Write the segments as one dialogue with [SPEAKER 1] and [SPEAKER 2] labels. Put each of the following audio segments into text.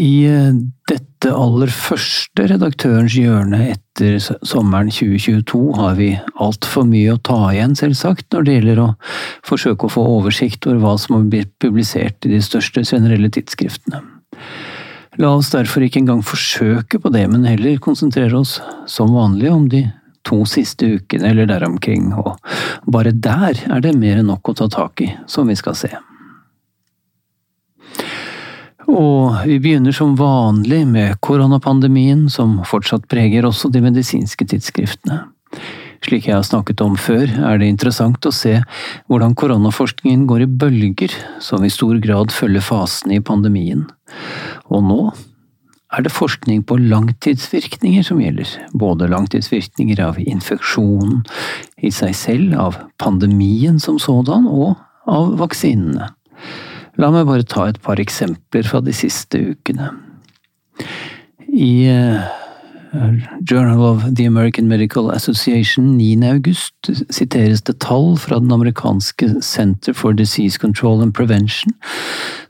[SPEAKER 1] I eh, dette aller første Redaktørens hjørne etter sommeren 2022 har vi altfor mye å ta igjen, selvsagt, når det gjelder å forsøke å få oversikt over hva som har blitt publisert i de største generelle tidsskriftene. La oss derfor ikke engang forsøke på det, men heller konsentrere oss som vanlig om de to siste ukene eller deromkring, og bare der er det mer enn nok å ta tak i, som vi skal se. Og vi begynner som vanlig med koronapandemien, som fortsatt preger også de medisinske tidsskriftene. Slik jeg har snakket om før, er det interessant å se hvordan koronaforskningen går i bølger, som i stor grad følger fasene i pandemien. Og nå er det forskning på langtidsvirkninger som gjelder, både langtidsvirkninger av infeksjonen i seg selv, av pandemien som sådan, og av vaksinene. La meg bare ta et par eksempler fra de siste ukene. I uh, Journal of the American Medical Association 9. august siteres det tall fra den amerikanske Center for Disease Control and Prevention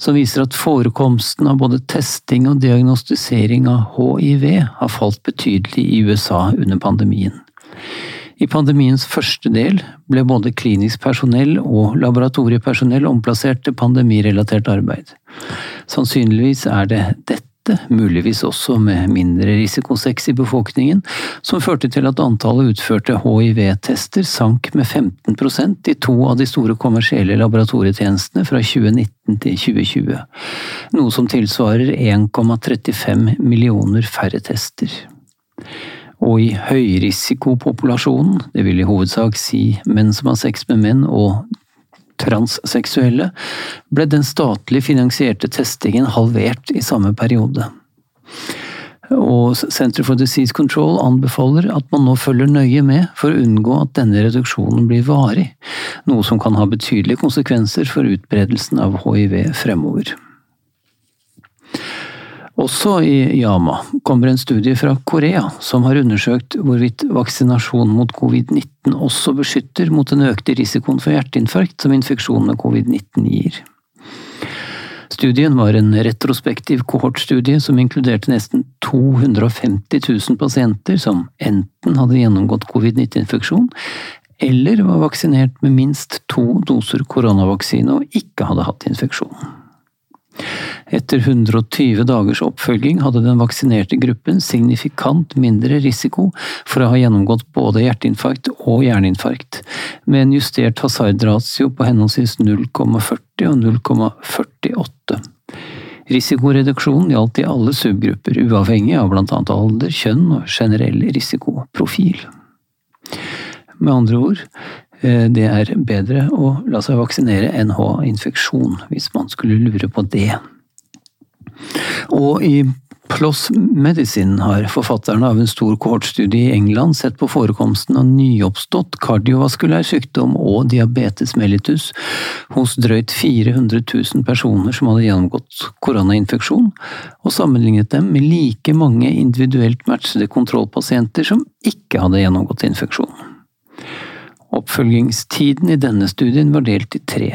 [SPEAKER 1] som viser at forekomsten av både testing og diagnostisering av hiv har falt betydelig i USA under pandemien. I pandemiens første del ble både klinisk personell og laboratoriepersonell omplassert til pandemirelatert arbeid. Sannsynligvis er det dette muligvis også med mindre risikosex i befolkningen, som førte til at antallet utførte hiv-tester sank med 15% i to av de store kommersielle laboratorietjenestene fra 2019 til 2020, noe som tilsvarer 1,35 millioner færre tester og i høyrisikopopulasjonen, det vil i hovedsak si menn som har sex med menn og transseksuelle, ble den statlig finansierte testingen halvert i samme periode. Og Center for Disease Control anbefaler at man nå følger nøye med for å unngå at denne reduksjonen blir varig, noe som kan ha betydelige konsekvenser for utbredelsen av hiv fremover. Også i Yama kommer en studie fra Korea som har undersøkt hvorvidt vaksinasjon mot covid-19 også beskytter mot den økte risikoen for hjerteinfarkt som infeksjon med covid-19 gir. Studien var en retrospektiv kohortstudie som inkluderte nesten 250 000 pasienter som enten hadde gjennomgått covid-19-infeksjon, eller var vaksinert med minst to doser koronavaksine og ikke hadde hatt infeksjon. Etter 120 dagers oppfølging hadde den vaksinerte gruppen signifikant mindre risiko for å ha gjennomgått både hjerteinfarkt og hjerneinfarkt, med en justert hasardratio på henholdsvis 0,40 og 0,48. Risikoreduksjonen gjaldt i alle subgrupper, uavhengig av blant annet alder, kjønn og generell risikoprofil. Med andre ord, det er bedre å la seg vaksinere enn ha infeksjon, hvis man skulle lure på det. Og i PLOS Medicine har forfatterne av en stor kohortstudie i England sett på forekomsten av nyoppstått kardiovaskulær sykdom og diabetes mellitus hos drøyt 400 000 personer som hadde gjennomgått koronainfeksjon, og sammenlignet dem med like mange individuelt matchede kontrollpasienter som ikke hadde gjennomgått infeksjon. Oppfølgingstiden i denne studien var delt i tre.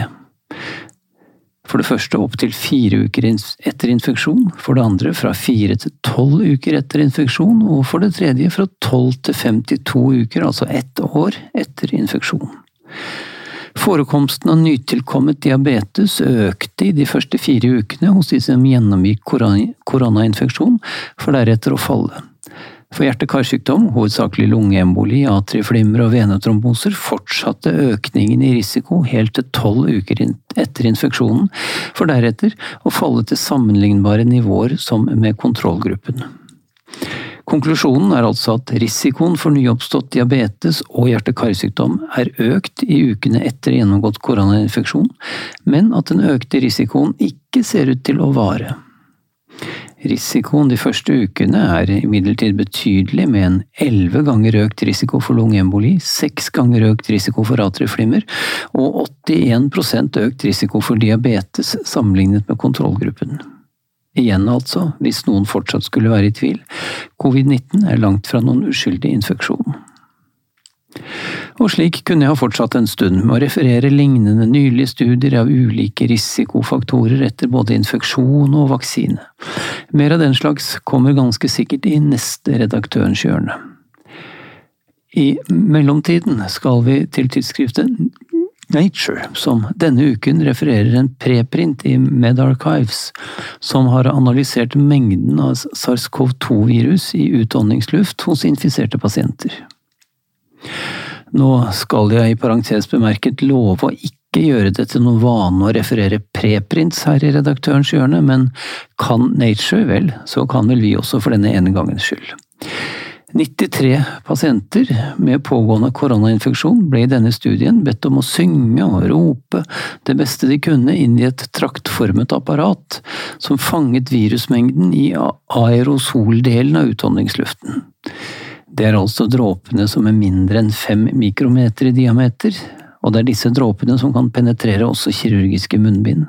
[SPEAKER 1] For det første opptil fire uker etter infeksjon, for det andre fra fire til tolv uker etter infeksjon, og for det tredje fra tolv til 52 uker, altså ett år etter infeksjon. Forekomsten av nytilkommet diabetes økte i de første fire ukene hos de som gjennomgikk koronainfeksjon, for deretter å falle. For hjerte-karsykdom, hovedsakelig lungeemboli, atrieflimmer og venetromboser, fortsatte økningen i risiko helt til tolv uker etter infeksjonen, for deretter å falle til sammenlignbare nivåer som med kontrollgruppen. Konklusjonen er altså at risikoen for nyoppstått diabetes og hjerte-karsykdom er økt i ukene etter gjennomgått koronainfeksjon, men at den økte risikoen ikke ser ut til å vare. Risikoen de første ukene er imidlertid betydelig, med en elleve ganger økt risiko for lungeemboli, seks ganger økt risiko for atrieflimmer og 81% økt risiko for diabetes sammenlignet med kontrollgruppen. Igjen altså, hvis noen fortsatt skulle være i tvil, covid-19 er langt fra noen uskyldig infeksjon. Og slik kunne jeg ha fortsatt en stund med å referere lignende nylige studier av ulike risikofaktorer etter både infeksjon og vaksine. Mer av den slags kommer ganske sikkert i neste redaktørens hjørne. I mellomtiden skal vi til tidsskriftet Nature, som denne uken refererer en preprint i MedArchives, som har analysert mengden av SARS-CoV-2-virus i utåndingsluft hos infiserte pasienter. Nå skal jeg i parentes bemerket love å ikke gjøre det til noen vane å referere preprints her i redaktørens hjørne, men kan Nature, vel, så kan vel vi også for denne ene gangens skyld. 93 pasienter med pågående koronainfeksjon ble i denne studien bedt om å synge og rope det beste de kunne inn i et traktformet apparat som fanget virusmengden i aerosoldelen av utåndingsluften. Det er altså dråpene som er mindre enn fem mikrometer i diameter, og det er disse dråpene som kan penetrere også kirurgiske munnbind.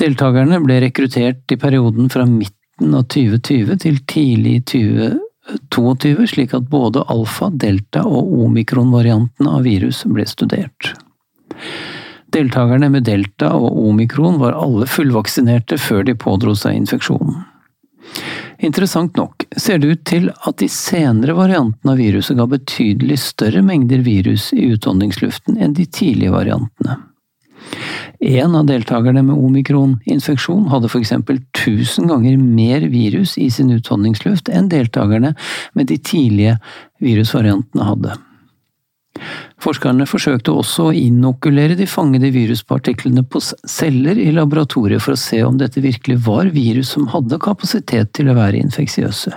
[SPEAKER 1] Deltakerne ble rekruttert i perioden fra midten av 2020 til tidlig 2022, slik at både alfa-, delta- og omikron-variantene av virus ble studert. Deltakerne med delta og omikron var alle fullvaksinerte før de pådro seg infeksjonen. Interessant nok ser det ut til at de senere variantene av viruset ga betydelig større mengder virus i utåndingsluften enn de tidlige variantene. En av deltakerne med omikron-infeksjon hadde eksempel 1000 ganger mer virus i sin utåndingsluft enn deltakerne med de tidlige virusvariantene hadde. Forskerne forsøkte også å inokulere de fangede viruspartiklene på celler i laboratoriet for å se om dette virkelig var virus som hadde kapasitet til å være infeksiøse.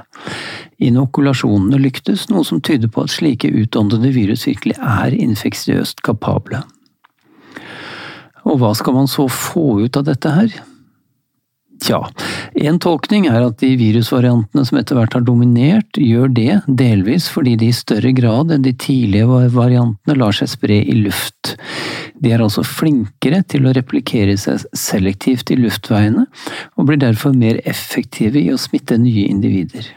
[SPEAKER 1] Inokulasjonene lyktes, noe som tyder på at slike utåndede virus virkelig er infeksiøst kapable. Og hva skal man så få ut av dette her? Tja, en tolkning er at de virusvariantene som etter hvert har dominert, gjør det delvis fordi de i større grad enn de tidlige variantene lar seg spre i luft. De er altså flinkere til å replikere seg selektivt i luftveiene, og blir derfor mer effektive i å smitte nye individer.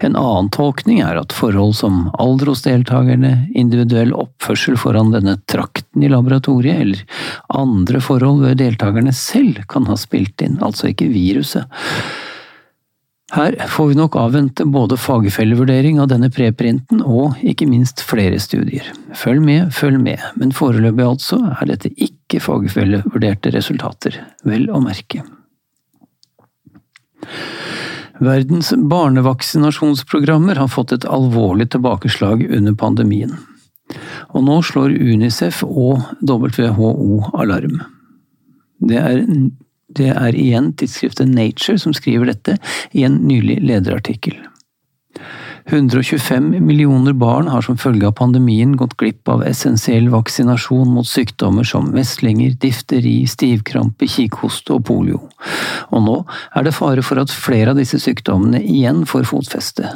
[SPEAKER 1] En annen tolkning er at forhold som alder hos deltakerne, individuell oppførsel foran denne trakten i laboratoriet, eller andre forhold ved deltakerne selv kan ha spilt inn, altså ikke viruset. Her får vi nok avvente både fagfellevurdering av denne preprinten og ikke minst flere studier. Følg med, følg med, men foreløpig altså er dette ikke fagfellevurderte resultater, vel å merke. Verdens barnevaksinasjonsprogrammer har fått et alvorlig tilbakeslag under pandemien. Og nå slår Unicef og WHO alarm. Det er, det er igjen tidsskriftet Nature som skriver dette i en nylig lederartikkel. 125 millioner barn har som følge av pandemien gått glipp av essensiell vaksinasjon mot sykdommer som meslinger, difteri, stivkrampe, kikhoste og polio. Og nå er det fare for at flere av disse sykdommene igjen får fotfeste,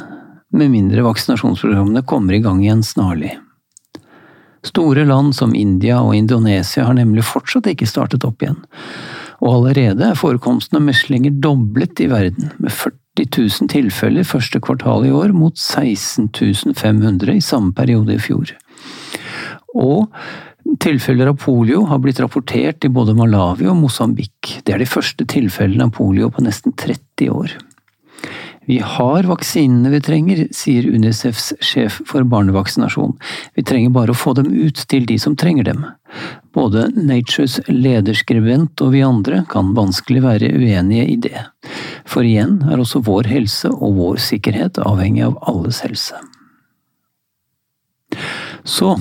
[SPEAKER 1] med mindre vaksinasjonsprogrammene kommer i gang igjen snarlig. Store land som India og Indonesia har nemlig fortsatt ikke startet opp igjen, og allerede er forekomsten av meslinger doblet i verden, med 40 40 000 tilfeller første kvartal i år, mot 16 500 i samme periode i fjor. Og tilfeller av polio har blitt rapportert i både Malawi og Mosambik. Det er de første tilfellene av polio på nesten 30 år. Vi har vaksinene vi trenger, sier Unicefs sjef for barnevaksinasjon. Vi trenger bare å få dem ut til de som trenger dem. Både Natures lederskribent og vi andre kan vanskelig være uenige i det. For igjen er også vår helse og vår sikkerhet avhengig av alles helse. Så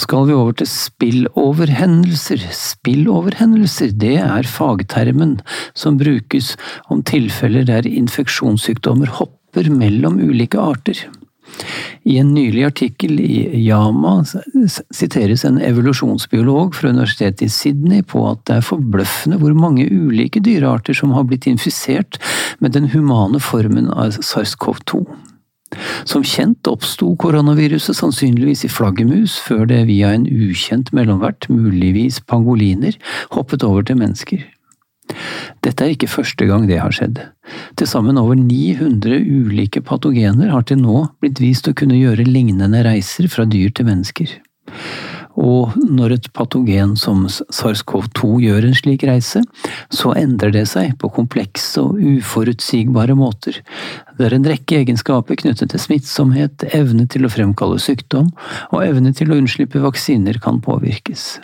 [SPEAKER 1] skal vi over til spilloverhendelser. Spilloverhendelser, det er fagtermen som brukes om tilfeller der infeksjonssykdommer hopper mellom ulike arter. I en nylig artikkel i Yama siteres en evolusjonsbiolog fra universitetet i Sydney på at det er forbløffende hvor mange ulike dyrearter som har blitt infisert med den humane formen av SARS-CoV-2. Som kjent oppsto koronaviruset sannsynligvis i flaggermus, før det via en ukjent mellomvert, muligvis pangoliner, hoppet over til mennesker. Dette er ikke første gang det har skjedd. Til sammen over 900 ulike patogener har til nå blitt vist å kunne gjøre lignende reiser fra dyr til mennesker. Og når et patogen som SARS-CoV-2 gjør en slik reise, så endrer det seg på komplekse og uforutsigbare måter. Det er en rekke egenskaper knyttet til smittsomhet, evne til å fremkalle sykdom, og evne til å unnslippe vaksiner kan påvirkes.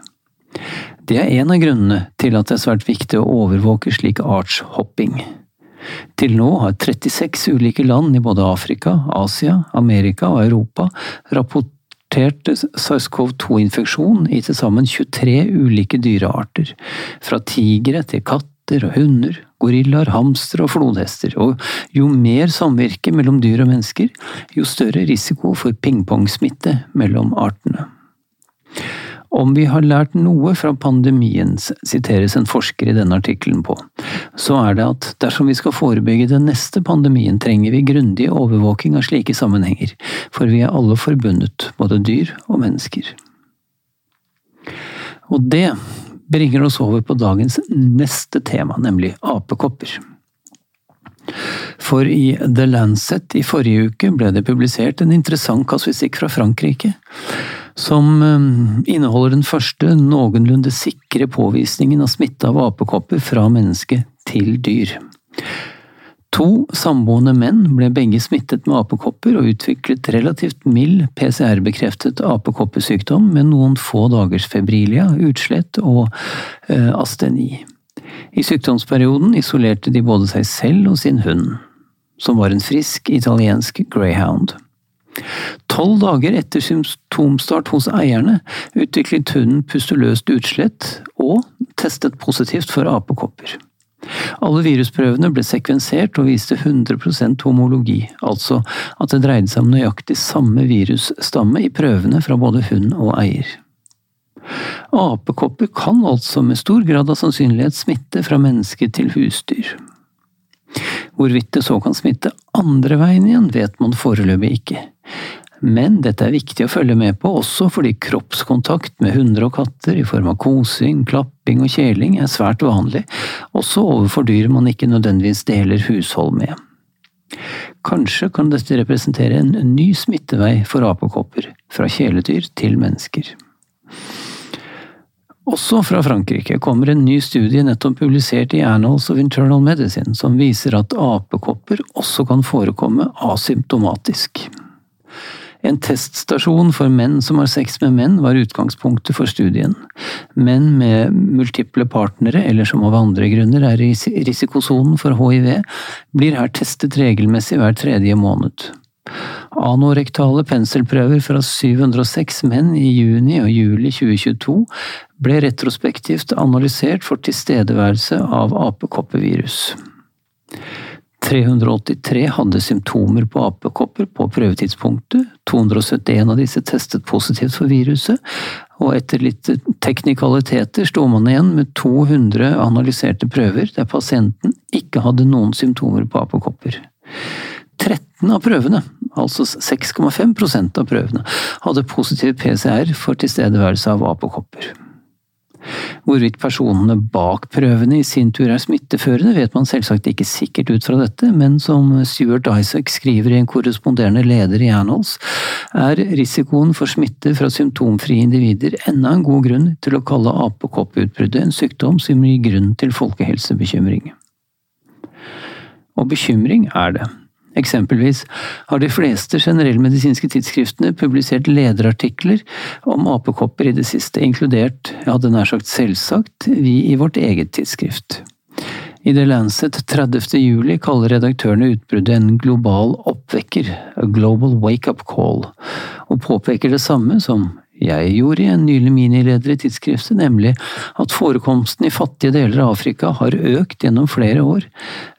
[SPEAKER 1] Det er en av grunnene til at det er svært viktig å overvåke slik artshopping. Til nå har 36 ulike land i både Afrika, Asia, Amerika og Europa rapportert SARS-CoV-2-infeksjon i til sammen 23 ulike dyrearter, fra tigre til katter og hunder, gorillaer, hamstere og flodhester, og jo mer samvirke mellom dyr og mennesker, jo større risiko for pingpongsmitte mellom artene. Om vi har lært noe fra pandemien, siteres en forsker i denne artikkelen på, så er det at dersom vi skal forebygge den neste pandemien, trenger vi grundig overvåking av slike sammenhenger, for vi er alle forbundet, både dyr og mennesker. Og det bringer oss over på dagens neste tema, nemlig apekopper. For i The Lancet i forrige uke ble det publisert en interessant kasuistikk fra Frankrike som eh, inneholder den første noenlunde sikre påvisningen av smitte av apekopper fra menneske til dyr. To samboende menn ble begge smittet med apekopper og utviklet relativt mild PCR-bekreftet apekoppesykdom med noen få dagers febrilia, utslett og eh, asteni. I sykdomsperioden isolerte de både seg selv og sin hund, som var en frisk italiensk greyhound. Tolv dager etter symptomstart hos eierne utviklet hunden pustuløst utslett og testet positivt for apekopper. Alle virusprøvene ble sekvensert og viste 100% homologi, altså at det dreide seg om nøyaktig samme virusstamme i prøvene fra både hund og eier. Apekopper kan altså med stor grad av sannsynlighet smitte fra menneske til husdyr. Hvorvidt det så kan smitte andre veien igjen, vet man foreløpig ikke. Men dette er viktig å følge med på, også fordi kroppskontakt med hunder og katter i form av kosing, klapping og kjeling er svært vanlig, også overfor dyr man ikke nødvendigvis deler hushold med. Kanskje kan dette representere en ny smittevei for apekopper, fra kjæledyr til mennesker. Også fra Frankrike kommer en ny studie nettopp publisert i Annals of Internal Medicine som viser at apekopper også kan forekomme asymptomatisk. En teststasjon for menn som har sex med menn, var utgangspunktet for studien. Menn med multiple partnere, eller som av andre grunner er i risikosonen for hiv, blir her testet regelmessig hver tredje måned. Anorektale penselprøver fra 706 menn i juni og juli 2022 ble retrospektivt analysert for tilstedeværelse av apekoppevirus. 383 hadde symptomer på apekopper på prøvetidspunktet, 271 av disse testet positivt for viruset, og etter litt teknikaliteter sto man igjen med 200 analyserte prøver der pasienten ikke hadde noen symptomer på apekopper. 13 av prøvene, altså 6,5% av prøvene, hadde positiv PCR for tilstedeværelse av apekopper. Hvorvidt personene bak prøvene i sin tur er smitteførende, vet man selvsagt ikke sikkert ut fra dette, men som Stuart Isaac skriver i en korresponderende leder i Annals, er risikoen for smitte fra symptomfrie individer enda en god grunn til å kalle apekopputbruddet en sykdom som gir grunn til folkehelsebekymring. Og bekymring er det. Eksempelvis har de fleste generellmedisinske tidsskriftene publisert lederartikler om apekopper i det siste, inkludert, jeg hadde nær sagt selvsagt, vi i vårt eget tidsskrift. I The Lancet 30. juli kaller redaktørene utbruddet en global oppvekker, a global wake-up call, og påpeker det samme som jeg gjorde i en nylig minileder i tidsskriftet, nemlig at forekomsten i fattige deler av Afrika har økt gjennom flere år,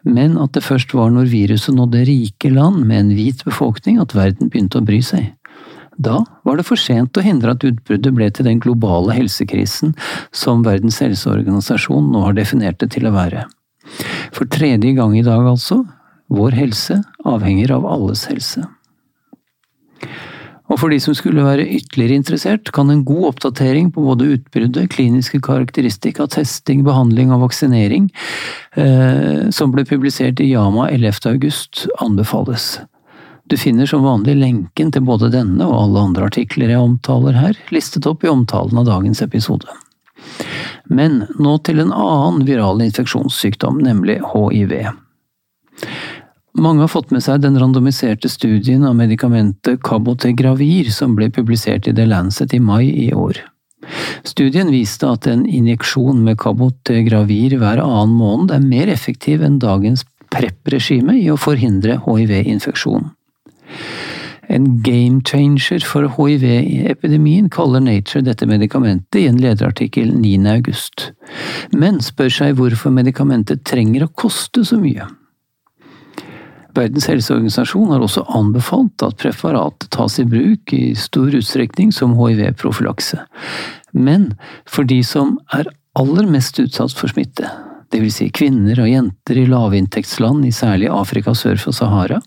[SPEAKER 1] men at det først var når viruset nådde rike land med en hvit befolkning at verden begynte å bry seg. Da var det for sent å hindre at utbruddet ble til den globale helsekrisen som Verdens helseorganisasjon nå har definert det til å være. For tredje gang i dag, altså, vår helse avhenger av alles helse. Og for de som skulle være ytterligere interessert, kan en god oppdatering på både utbruddet, kliniske karakteristika, testing, behandling og vaksinering, eh, som ble publisert i Yama 11. august, anbefales. Du finner som vanlig lenken til både denne og alle andre artikler jeg omtaler her, listet opp i omtalen av dagens episode. Men nå til en annen viral infeksjonssykdom, nemlig hiv. Mange har fått med seg den randomiserte studien av medikamentet Cabotegravir som ble publisert i The Lancet i mai i år. Studien viste at en injeksjon med Cabotegravir hver annen måned er mer effektiv enn dagens PREP-regime i å forhindre hiv-infeksjon. En game changer for hiv-epidemien kaller Nature dette medikamentet i en lederartikkel 9. august, men spør seg hvorfor medikamentet trenger å koste så mye. Verdens helseorganisasjon har også anbefalt at preparatet tas i bruk i stor utstrekning som hiv-profylakse, men for de som er aller mest utsatt for smitte, vil si kvinner og jenter i lavinntektsland i særlig Afrika sør for Sahara,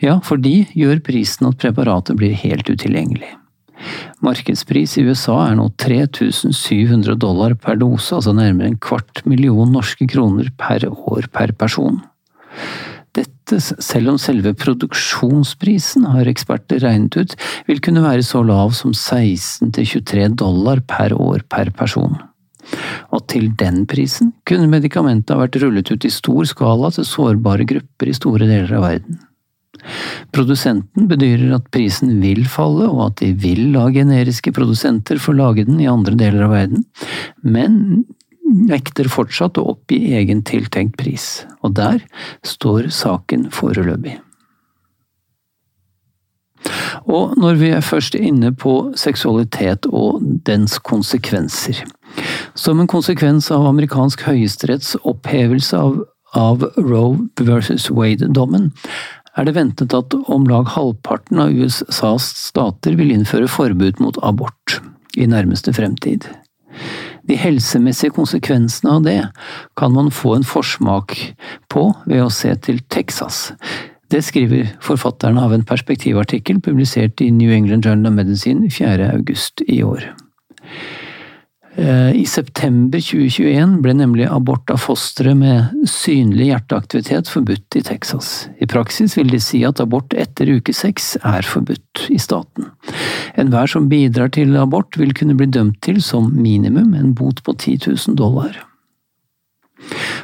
[SPEAKER 1] ja, for de gjør prisen at preparatet blir helt utilgjengelig. Markedspris i USA er nå 3700 dollar per dose, altså nærmere en kvart million norske kroner per år per person. Dette, selv om selve produksjonsprisen, har eksperter regnet ut, vil kunne være så lav som 16 23 dollar per år per person. Og til den prisen kunne medikamentet ha vært rullet ut i stor skala til sårbare grupper i store deler av verden. Produsenten bedyrer at prisen vil falle, og at de vil la generiske produsenter få lage den i andre deler av verden, men nekter fortsatt å oppgi egen tiltenkt pris, og der står saken foreløpig. Og når vi er først inne på seksualitet og dens konsekvenser, som en konsekvens av amerikansk høyesteretts opphevelse av, av Roe versus Wade-dommen, er det ventet at om lag halvparten av USAs stater vil innføre forbud mot abort i nærmeste fremtid. De helsemessige konsekvensene av det kan man få en forsmak på ved å se til Texas. Det skriver forfatterne av en perspektivartikkel publisert i New England Journal of Medicine 4. august i år. Eh, I september 2021 ble nemlig abort av fostre med synlig hjerteaktivitet forbudt i Texas. I praksis vil de si at abort etter uke seks er forbudt i staten. Enhver som bidrar til abort vil kunne bli dømt til som minimum en bot på 10 000 dollar.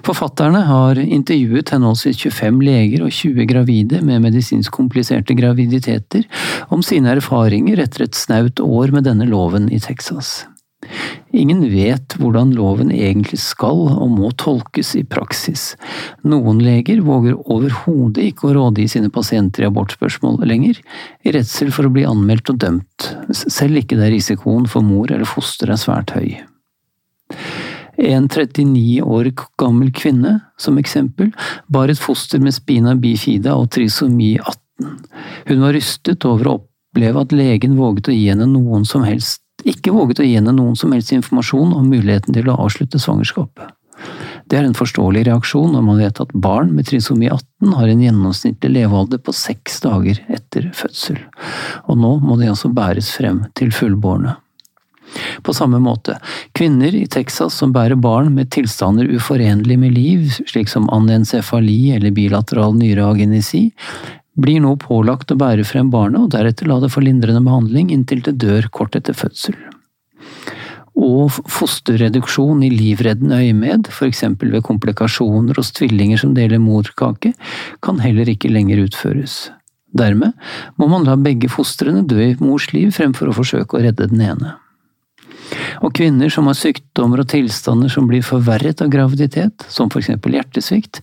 [SPEAKER 1] Forfatterne har intervjuet henholdsvis 25 leger og 20 gravide med medisinsk kompliserte graviditeter om sine erfaringer etter et snaut år med denne loven i Texas. Ingen vet hvordan loven egentlig skal og må tolkes i praksis. Noen leger våger overhodet ikke å rådgi sine pasienter i abortspørsmål lenger, i redsel for å bli anmeldt og dømt, selv ikke der risikoen for mor eller foster er svært høy. En 39 år gammel kvinne, som eksempel, bar et foster med spina bifida og trisomi 18. Hun var rystet over å oppleve at legen våget å gi henne noen som helst ikke våget å gi henne noen som helst informasjon om muligheten til å avslutte svangerskapet. Det er en forståelig reaksjon når man vet at barn med trisomi 18 har en gjennomsnittlig levealder på seks dager etter fødsel, og nå må de altså bæres frem til fullbårne. På samme måte, kvinner i Texas som bærer barn med tilstander uforenlig med liv, slik som anencefali eller bilateral nyreagenesi, blir nå pålagt å bære frem barnet og deretter la det få lindrende behandling inntil det dør kort etter fødsel. Og fosterreduksjon i livreddende øyemed, for eksempel ved komplikasjoner hos tvillinger som deler morkake, kan heller ikke lenger utføres. Dermed må man la begge fostrene dø i mors liv fremfor å forsøke å redde den ene. Og kvinner som har sykdommer og tilstander som blir forverret av graviditet, som for eksempel hjertesvikt,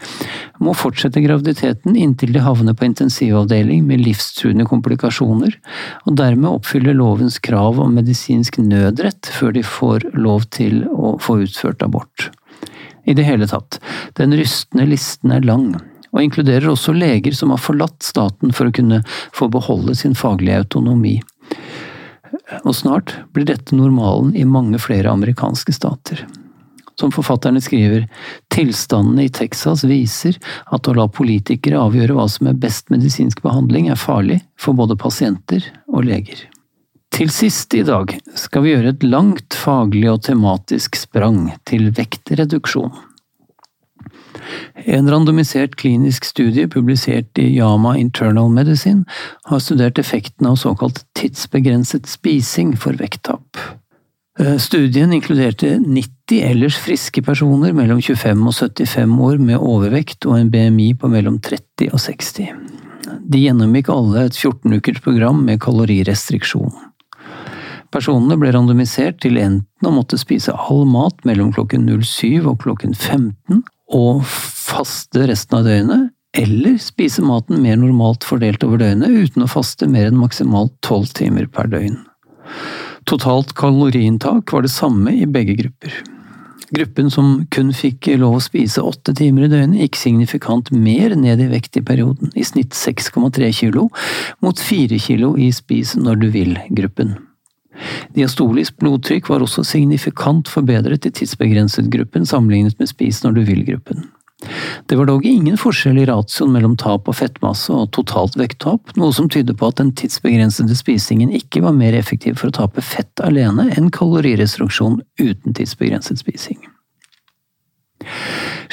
[SPEAKER 1] må fortsette graviditeten inntil de havner på intensivavdeling med livstruende komplikasjoner, og dermed oppfyller lovens krav om medisinsk nødrett før de får lov til å få utført abort. I det hele tatt, den rystende listen er lang, og inkluderer også leger som har forlatt staten for å kunne få beholde sin faglige autonomi og snart blir dette normalen i mange flere amerikanske stater. Som forfatterne skriver, tilstandene i Texas viser at å la politikere avgjøre hva som er best medisinsk behandling, er farlig for både pasienter og leger. Til sist i dag skal vi gjøre et langt faglig og tematisk sprang til vektreduksjon. En randomisert klinisk studie publisert i Yama Internal Medicine har studert effekten av såkalt tidsbegrenset spising for vekttap. Eh, studien inkluderte 90 ellers friske personer mellom 25 og 75 år med overvekt og en BMI på mellom 30 og 60. De gjennomgikk alle et 14 ukers program med kalorirestriksjon. Personene ble randomisert til enten å måtte spise all mat mellom klokken 07 og klokken 15, og faste resten av døgnet, eller spise maten mer normalt fordelt over døgnet uten å faste mer enn maksimalt tolv timer per døgn. Totalt kaloriinntak var det samme i begge grupper. Gruppen som kun fikk lov å spise åtte timer i døgnet, gikk signifikant mer ned i vekt i perioden, i snitt 6,3 kilo, mot 4 kilo i spis når du vil-gruppen. Diastolisk blodtrykk var også signifikant forbedret i tidsbegrenset-gruppen sammenlignet med spis når du vil-gruppen. Det var dog ingen forskjell i ratioen mellom tap av fettmasse og totalt vekttap, noe som tyder på at den tidsbegrensede spisingen ikke var mer effektiv for å tape fett alene enn kalorirestriksjon uten tidsbegrenset spising.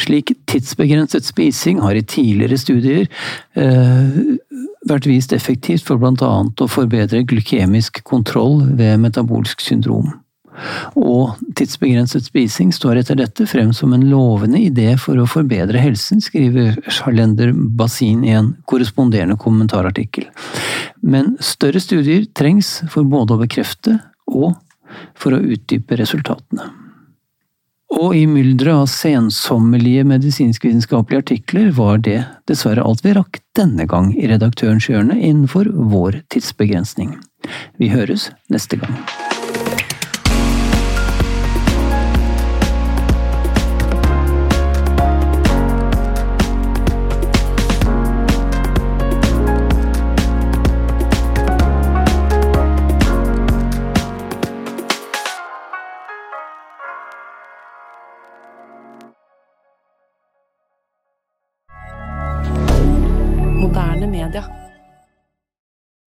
[SPEAKER 1] Slik tidsbegrenset spising har i tidligere studier eh, vært vist effektivt for annet å forbedre glykemisk kontroll ved metabolsk syndrom. Og tidsbegrenset spising står etter dette frem som en lovende idé for å forbedre helsen, skriver Charlender Basin i en korresponderende kommentarartikkel. Men større studier trengs for både å bekrefte og for å utdype resultatene. Og i mylderet av sensommelige medisinskvitenskapelige artikler var det dessverre alt vi rakk denne gang i Redaktørens hjørne innenfor vår tidsbegrensning. Vi høres neste gang.